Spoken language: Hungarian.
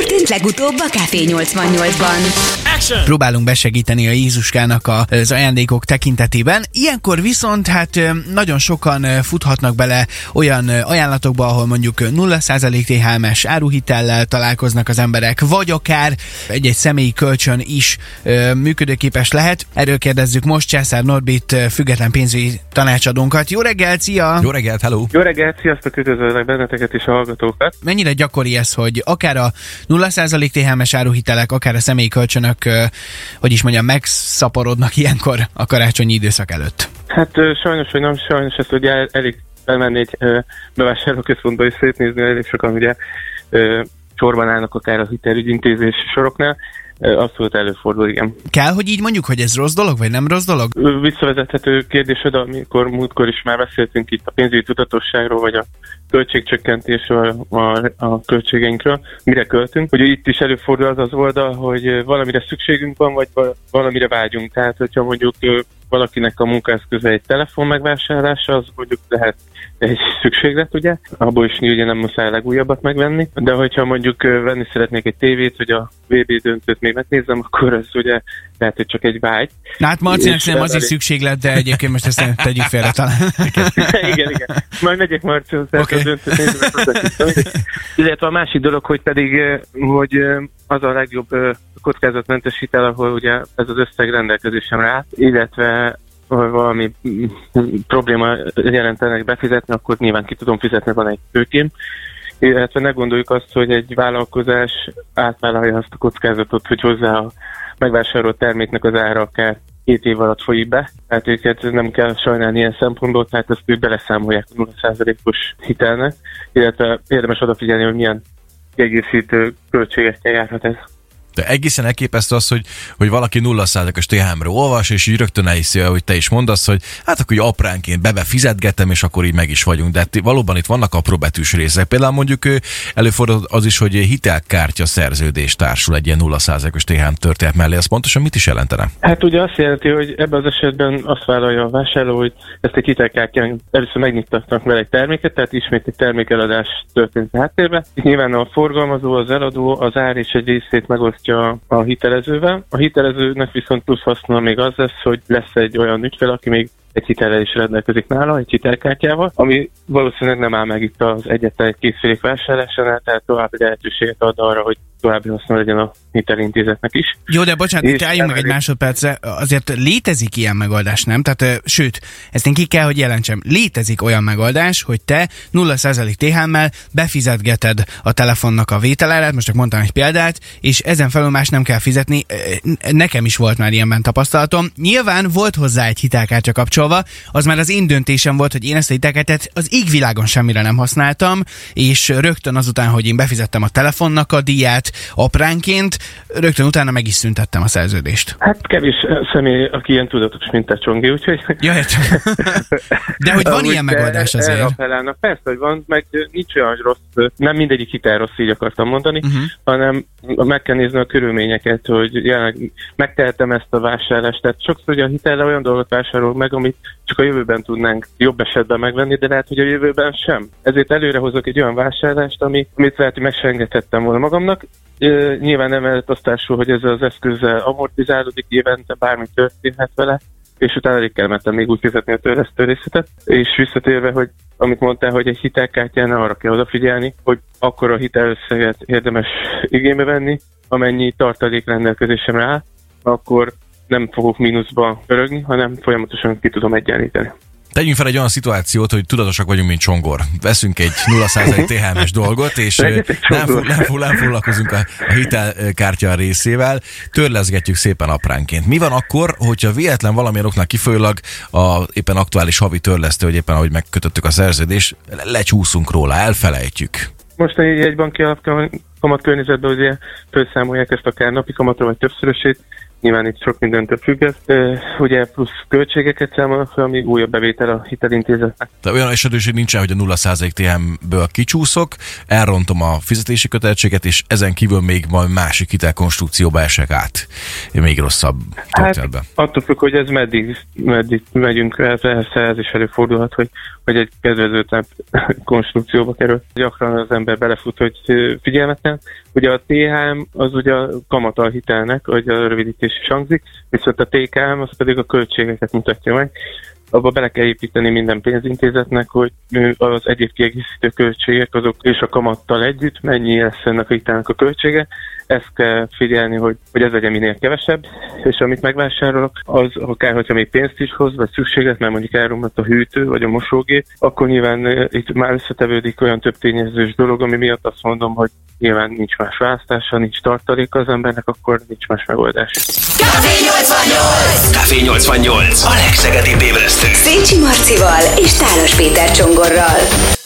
történt legutóbb a Café 88-ban? Próbálunk besegíteni a Jézuskának a- az ajándékok tekintetében. Ilyenkor viszont hát nagyon sokan futhatnak bele olyan ajánlatokba, ahol mondjuk ö, 0% THM-es áruhitellel találkoznak az emberek, vagy akár egy-egy személyi kölcsön is működőképes lehet. Erről kérdezzük most Császár Norbit független pénzügyi tanácsadónkat. Jó reggelt, szia! Jó reggelt, hello! Jó reggelt, sziasztok, üdvözöllek benneteket és a hallgatókat. Mennyire gyakori ez, hogy akár a 0% THM-es áruhitelek, akár a személyi kölcsönök, hogy is mondjam, megszaporodnak ilyenkor a karácsonyi időszak előtt? Hát sajnos, vagy nem sajnos, ezt ugye el- elég elmenni egy bevásárlóközpontba és szétnézni, elég sokan ugye sorban állnak akár a hitelügyintézés soroknál. Abszolút előfordul, igen. Kell, hogy így mondjuk, hogy ez rossz dolog, vagy nem rossz dolog? Visszavezethető kérdés oda, amikor múltkor is már beszéltünk itt a pénzügyi tudatosságról, vagy a költségcsökkentésről, a, a költségeinkről, mire költünk. Ugye itt is előfordul az az oldal, hogy valamire szükségünk van, vagy va- valamire vágyunk. Tehát, hogyha mondjuk valakinek a munkaeszköze egy telefon megvásárlása, az mondjuk lehet egy szükséglet, ugye? Abból is ugye nem muszáj legújabbat megvenni, de hogyha mondjuk venni szeretnék egy tévét, hogy a VB döntőt még megnézzem, akkor ez ugye lehet, hogy csak egy vágy. Na hát Marcinak szerintem az is szükséglet, de egyébként most ezt tegyük félre talán. igen, igen. Majd megyek Marcihoz, okay. a döntőt hozzá- Illetve a másik dolog, hogy pedig, hogy az a legjobb kockázatmentes hitel, ahol ugye ez az összeg rendelkezésemre áll, illetve ha valami mm, probléma jelentenek befizetni, akkor nyilván ki tudom fizetni, van egy tőkém. Illetve ne gondoljuk azt, hogy egy vállalkozás átvállalja azt a kockázatot, hogy hozzá a megvásárolt terméknek az ára akár két év alatt folyik be. Tehát őket nem kell sajnálni ilyen szempontból, tehát ezt ők beleszámolják a 0%-os hitelnek, illetve érdemes odafigyelni, hogy milyen kiegészítő költségekkel járhat ez. De egészen elképesztő az, hogy, hogy valaki 0%-os THM-ről olvas, és így rögtön elhiszi, hogy te is mondasz, hogy hát akkor így apránként bebe fizetgetem, és akkor így meg is vagyunk. De hát valóban itt vannak apró betűs részek. Például mondjuk előfordul az is, hogy hitelkártya szerződés társul egy ilyen 0%-os THM történet mellé. Ez pontosan mit is jelentene? Hát ugye azt jelenti, hogy ebben az esetben azt vállalja a vásárló, hogy ezt egy hitelkártyán először megnyittatnak vele egy terméket, tehát ismét egy termékeladás történt. Itt nyilván a forgalmazó, az eladó az ár és egy részét megosztja a hitelezővel. A hitelezőnek viszont plusz haszna még az lesz, hogy lesz egy olyan ügyfél, aki még egy hitellel is rendelkezik nála, egy hitelkártyával, ami valószínűleg nem áll meg itt az egyetlen egy készülék vásárlásánál, tehát további lehetőséget ad arra, hogy további haszna legyen a hitelintézetnek is. Jó, de bocsánat, itt álljunk meg egy másodpercre, azért létezik ilyen megoldás, nem? Tehát, sőt, ezt én ki kell, hogy jelentsem. Létezik olyan megoldás, hogy te 0% THM-mel befizetgeted a telefonnak a vételárát, most csak mondtam egy példát, és ezen felül más nem kell fizetni. Nekem is volt már ilyenben tapasztalatom. Nyilván volt hozzá egy hitelkártya kapcsolva, az már az én döntésem volt, hogy én ezt a hitelkártyát az égvilágon semmire nem használtam, és rögtön azután, hogy én befizettem a telefonnak a díját apránként, rögtön utána meg is szüntettem a szerződést. Hát kevés személy, aki ilyen tudatos, mint te Csongi, úgyhogy... Ja. De hogy van Amúgy ilyen megoldás erre azért. appellálnak. Persze, hogy van, meg nincs olyan hogy rossz, nem mindegyik hitel rossz, így akartam mondani, Uh-huh. hanem meg kell nézni a körülményeket, hogy jelenleg megtehetem ezt a vásárlást. Tehát sokszor ugye a hitellel olyan dolgot vásárolunk meg, amit csak a jövőben tudnánk jobb esetben megvenni, de lehet, hogy a jövőben sem. Ezért előre hozok egy olyan vásárlást, ami, amit lehet, hogy meg sem engedhettem volna magamnak. Ö, nyilván emellett azt társul, hogy ez az eszközzel amortizálódik évente, bármi történhet vele, és utána elég kellettem még úgy fizetni a törlesztő részletet. És visszatérve, hogy amit mondtál, hogy egy hitelkártyánál arra kell odafigyelni, hogy akkor a hitelösszeget érdemes igénybe venni, amennyi tartalék rendelkezésemre áll, akkor nem fogok mínuszba pörögni, hanem folyamatosan ki tudom egyenlíteni. Tegyünk fel egy olyan szituációt, hogy tudatosak vagyunk, mint Csongor. Veszünk egy 0% THM-es dolgot, és nem, fog, nem, fog, nem foglalkozunk a, hitelkártya részével, törleszgetjük szépen apránként. Mi van akkor, hogyha véletlen valamilyen oknál kifolyólag a éppen aktuális havi törlesztő, hogy éppen ahogy megkötöttük a szerződést, le- lecsúszunk róla, elfelejtjük. Most egy, egy banki alapkamat környezetben ugye felszámolják ezt akár napi kamatra vagy többszörösét, nyilván itt sok mindentől függ ez. Ugye plusz költségeket számolnak fel, ami újabb bevétel a hitelintézetnek. De olyan esetőség nincsen, hogy a 0% TM-ből kicsúszok, elrontom a fizetési kötelezettséget, és ezen kívül még majd másik hitelkonstrukcióba esek át. Még rosszabb történetben. attól függ, hogy ez meddig, meddig megyünk persze ez is előfordulhat, hogy, hogy egy kedvezőtlen konstrukcióba kerül. Gyakran az ember belefut, hogy figyelmetlen. Ugye a THM az ugye a kamatal hitelnek, hogy a rövidítés is hangzik, viszont a TKM az pedig a költségeket mutatja meg abba bele kell építeni minden pénzintézetnek, hogy az egyéb kiegészítő költségek azok és a kamattal együtt mennyi lesz ennek a hitelnek a költsége. Ezt kell figyelni, hogy, hogy ez legyen minél kevesebb, és amit megvásárolok, az akár, hogyha még pénzt is hoz, vagy szükséget, mert mondjuk elromlott a hűtő, vagy a mosógép, akkor nyilván itt már összetevődik olyan több tényezős dolog, ami miatt azt mondom, hogy nyilván nincs más választása, nincs tartalék az embernek, akkor nincs más megoldás. Café 88! Café 88. A legszegedibb ébresztő. Szécsi Marcival és Tálos Péter Csongorral.